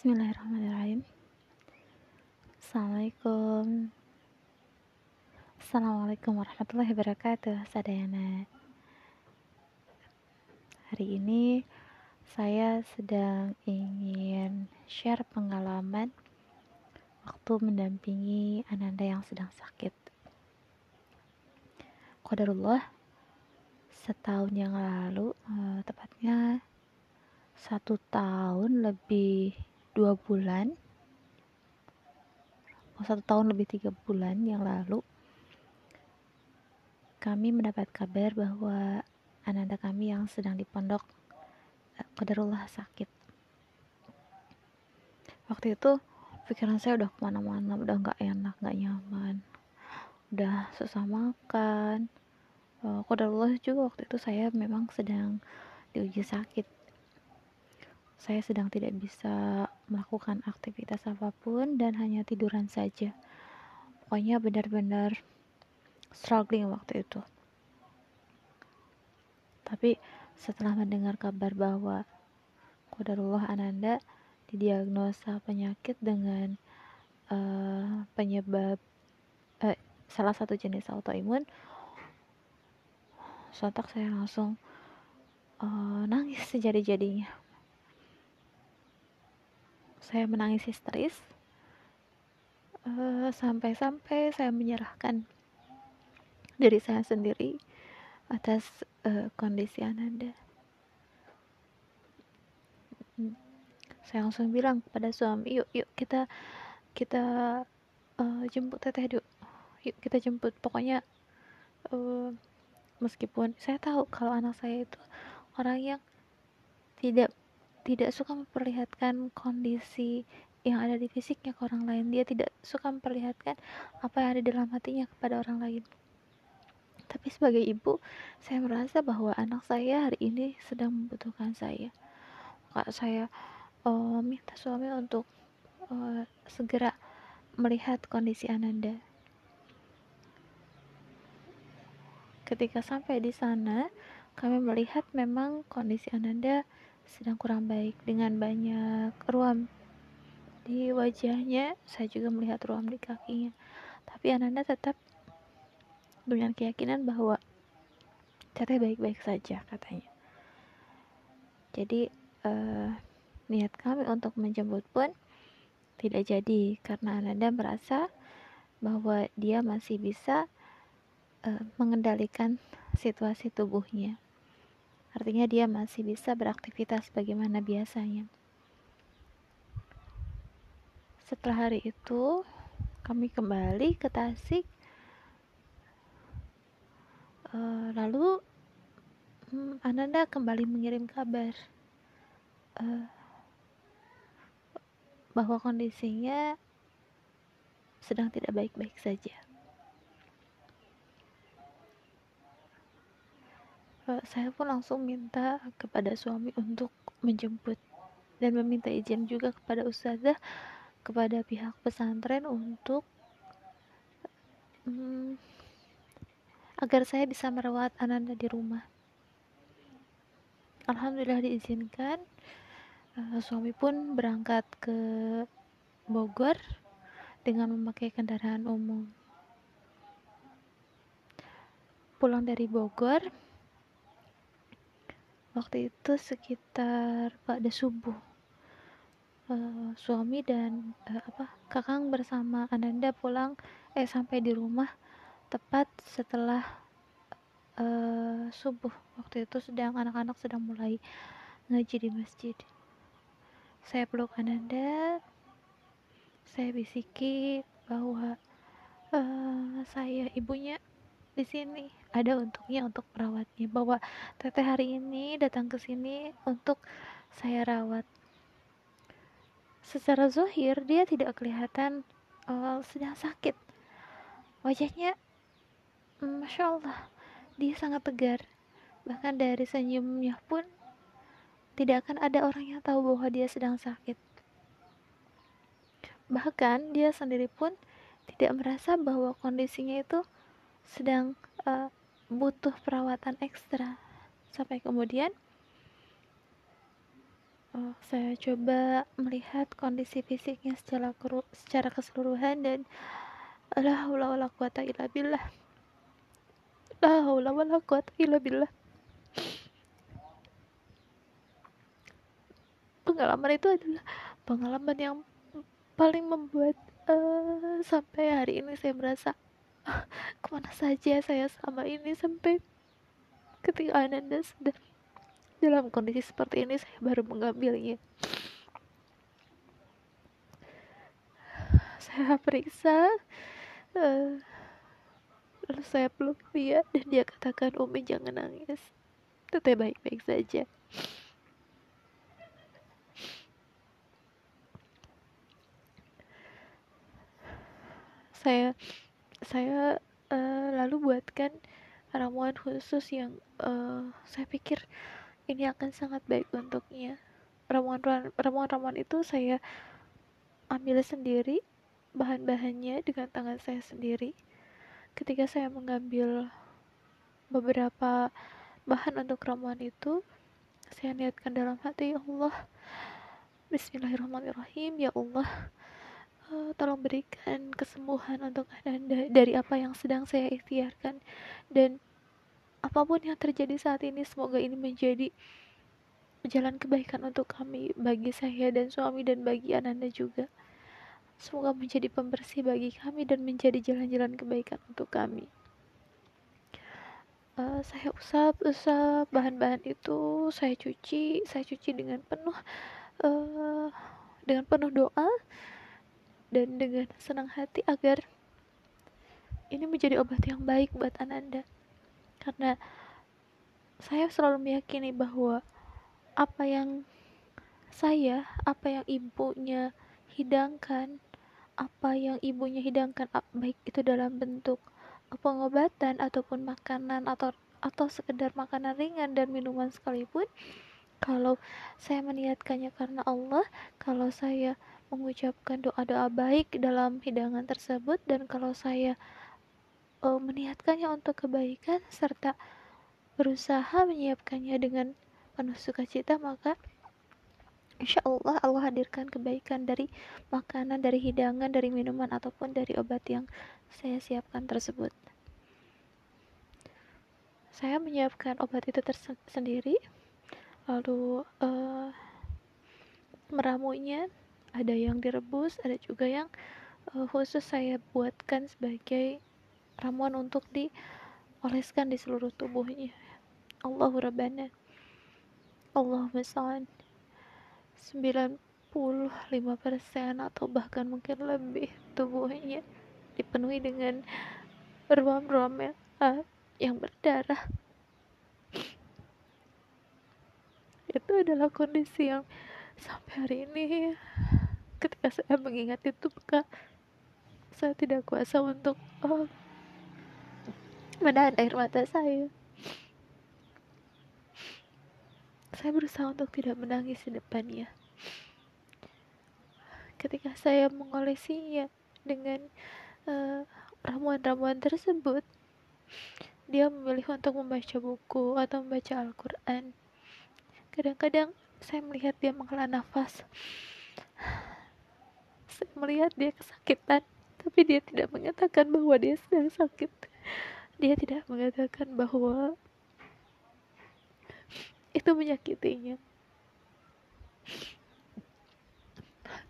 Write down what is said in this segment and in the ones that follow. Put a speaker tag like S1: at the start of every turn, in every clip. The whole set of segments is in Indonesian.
S1: Bismillahirrahmanirrahim. Assalamualaikum. Assalamualaikum warahmatullahi wabarakatuh Sadayana. Hari ini saya sedang ingin share pengalaman waktu mendampingi Ananda yang sedang sakit. Qadarullah setahun yang lalu uh, tepatnya satu tahun lebih dua bulan. Oh, satu tahun lebih tiga bulan yang lalu kami mendapat kabar bahwa ananda kami yang sedang di pondok kedarullah eh, sakit. Waktu itu pikiran saya udah ke mana-mana udah nggak enak nggak nyaman udah susah makan. Uh, kodarullah juga waktu itu saya memang sedang diuji sakit. Saya sedang tidak bisa melakukan aktivitas apa pun dan hanya tiduran saja. Pokoknya benar-benar struggling waktu itu. Tapi setelah mendengar kabar bahwa Qadarullah Ananda didiagnosa penyakit dengan uh, penyebab uh, salah satu jenis autoimun, sontak saya langsung uh, nangis sejadi-jadinya saya menangis histeris eh, sampai-sampai saya menyerahkan diri saya sendiri atas uh, kondisi Ananda. Saya langsung bilang kepada suami, yuk yuk kita kita uh, jemput teteh yuk, yuk kita jemput. Pokoknya uh, meskipun saya tahu kalau anak saya itu orang yang tidak tidak suka memperlihatkan kondisi yang ada di fisiknya ke orang lain. Dia tidak suka memperlihatkan apa yang ada dalam hatinya kepada orang lain. Tapi sebagai ibu saya merasa bahwa anak saya hari ini sedang membutuhkan saya. Maka saya uh, minta suami untuk uh, segera melihat kondisi Ananda. Ketika sampai di sana kami melihat memang kondisi Ananda sedang kurang baik dengan banyak ruam. Di wajahnya saya juga melihat ruam di kakinya. Tapi Ananda tetap dengan keyakinan bahwa teteh baik-baik saja katanya. Jadi uh, niat kami untuk menjemput pun tidak jadi karena Ananda merasa bahwa dia masih bisa uh, mengendalikan situasi tubuhnya Artinya dia masih bisa beraktivitas bagaimana biasanya. Setelah hari itu, kami kembali ke Tasik. Uh, lalu hmm, Ananda kembali mengirim kabar uh, bahwa kondisinya sedang tidak baik-baik saja. Saya pun langsung minta kepada suami untuk menjemput dan meminta izin juga kepada ustazah kepada pihak pesantren untuk hmm, agar saya bisa merawat Ananda di rumah. Alhamdulillah diizinkan. Uh, suami pun berangkat ke Bogor dengan memakai kendaraan umum. Pulang dari Bogor, waktu itu sekitar pada subuh. Uh, suami dan uh, apa kakang bersama Ananda pulang eh sampai di rumah tepat setelah uh, subuh. Waktu itu sedang anak-anak sedang mulai ngaji di masjid. Saya peluk Ananda saya bisiki bahwa uh, saya ibunya di sini ada untuknya untuk merawatnya. Bahwa teteh hari ini datang ke sini untuk saya rawat. Secara zohir dia tidak kelihatan uh, sedang sakit. Wajahnya masya Allah dia sangat tegar. Bahkan dari senyumnya pun tidak akan ada orang yang tahu bahwa dia sedang sakit. Bahkan dia sendiri pun tidak merasa bahwa kondisinya itu sedang uh, butuh perawatan ekstra. Sampai kemudian uh, saya coba melihat kondisi fisiknya secara secara keseluruhan dan la haula wala quwata pengalaman itu adalah pengalaman yang paling membuat uh, sampai hari ini saya merasa ke mana saja saya selama ini sampai ketika ananda sedang dalam kondisi seperti ini saya baru mengambilnya. Saya periksa uh, lalu saya peluk dia dan dia katakan Umi jangan nangis. Teteh baik-baik saja. Saya saya uh, lalu buatkan ramuan khusus yang uh, saya pikir ini akan sangat baik untuknya. Ramuan ramuan ramuan itu saya ambil sendiri bahan-bahannya dengan tangan saya sendiri. Ketika saya mengambil beberapa bahan untuk ramuan itu saya niatkan dalam hati ya Allah Bismillahirrahmanirrahim ya Allah uh, tolong berikan kesembuhan untuk Ananda dari apa yang sedang saya ikhtiarkan. Dan apa pun yang terjadi saat ini semoga ini menjadi jalan kebaikan untuk kami bagi saya dan suami dan bagi Ananda juga. Semoga menjadi pembersih bagi kami dan menjadi jalan-jalan kebaikan untuk kami. Uh, saya usap-usap bahan-bahan itu saya cuci saya cuci dengan penuh uh, dengan penuh doa dan dengan senang hati agar ini menjadi obat yang baik buat Ananda karena saya selalu meyakini bahwa apa yang saya, apa yang ibunya hidangkan, apa yang ibunya hidangkan baik itu dalam bentuk pengobatan ataupun makanan atau atau sekedar makanan ringan dan minuman sekalipun kalau saya meniatkannya karena Allah kalau saya mengucapkan doa-doa baik dalam hidangan tersebut dan kalau saya uh, meniatkannya untuk kebaikan serta berusaha menyiapkannya dengan penuh sukacita maka insya Allah Allah hadirkan kebaikan dari makanan, dari hidangan, dari minuman ataupun dari obat yang saya siapkan tersebut. Saya menyiapkan obat itu tersendiri, lalu uh, meramunya ada yang direbus ada juga yang uh, khusus saya buatkan sebagai ramuan untuk dioleskan di seluruh tubuhnya. Allahu Rabbana. Allahumma salli 95% atau bahkan mungkin lebih tubuhnya dipenuhi dengan ruam-ruam yang, yang berdarah. Itu adalah kondisi yang sampai hari ini ketika saya mengingat itu maka saya tidak kuasa untuk oh, menahan air mata saya. Saya berusaha untuk tidak menangis di depannya. Ketika saya mengolesinya dengan ramuan ramuan-ramuan tersebut dia memilih untuk membaca buku atau membaca Al-Quran. Kadang-kadang saya melihat dia menghela nafas saya melihat dia kesakitan tapi dia tidak mengatakan bahwa dia sedang sakit. Dia tidak mengatakan bahwa itu menyakitinya.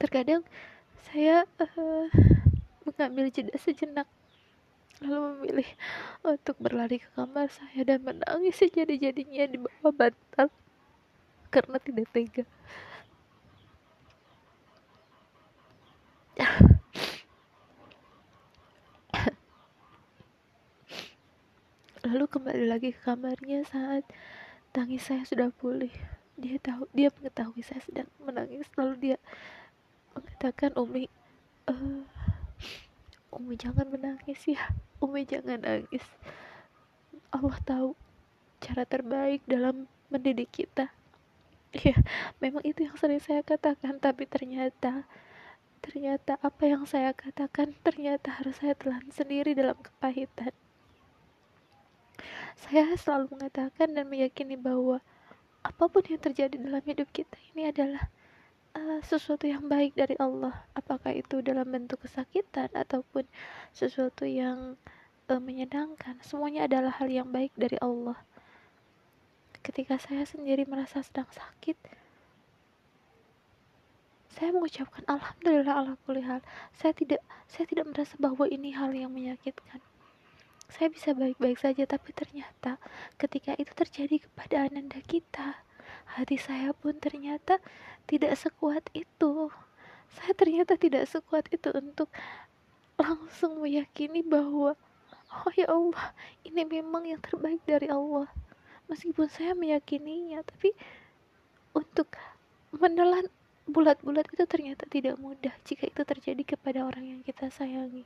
S1: Terkadang saya uh, mengambil jeda sejenak lalu memilih untuk berlari ke kamar saya dan menangis sejadi-jadinya di bawah bantal karena tidak tega lalu kembali lagi ke kamarnya saat tangis saya sudah pulih. Dia tahu dia mengetahui saya sedang menangis. Lalu dia mengatakan Umi uh, Umi jangan menangis ya. Umi jangan nangis. Allah tahu cara terbaik dalam mendidik kita. Ya memang itu yang sering saya katakan tapi ternyata Ternyata apa yang saya katakan ternyata harus saya telan sendiri dalam kepahitan. Saya selalu mengatakan dan meyakini bahwa apa pun yang terjadi dalam hidup kita ini adalah uh, sesuatu yang baik dari Allah. Apakah itu dalam bentuk kesakitan ataupun sesuatu yang uh, menyenangkan. Semuanya adalah hal yang baik dari Allah. Ketika saya sendiri merasa sedang sakit saya mengucapkan alhamdulillah ala hal. Saya tidak saya tidak merasa bahwa ini hal yang menyakitkan. Saya bisa baik-baik saja tapi ternyata ketika itu terjadi kepada ananda kita hati saya pun ternyata tidak sekuat itu. Saya ternyata tidak sekuat itu untuk langsung meyakini bahwa oh ya Allah ini memang yang terbaik dari Allah. Meskipun saya meyakininya tapi untuk menelan bulat-bulat itu ternyata tidak mudah jika itu terjadi kepada orang yang kita sayangi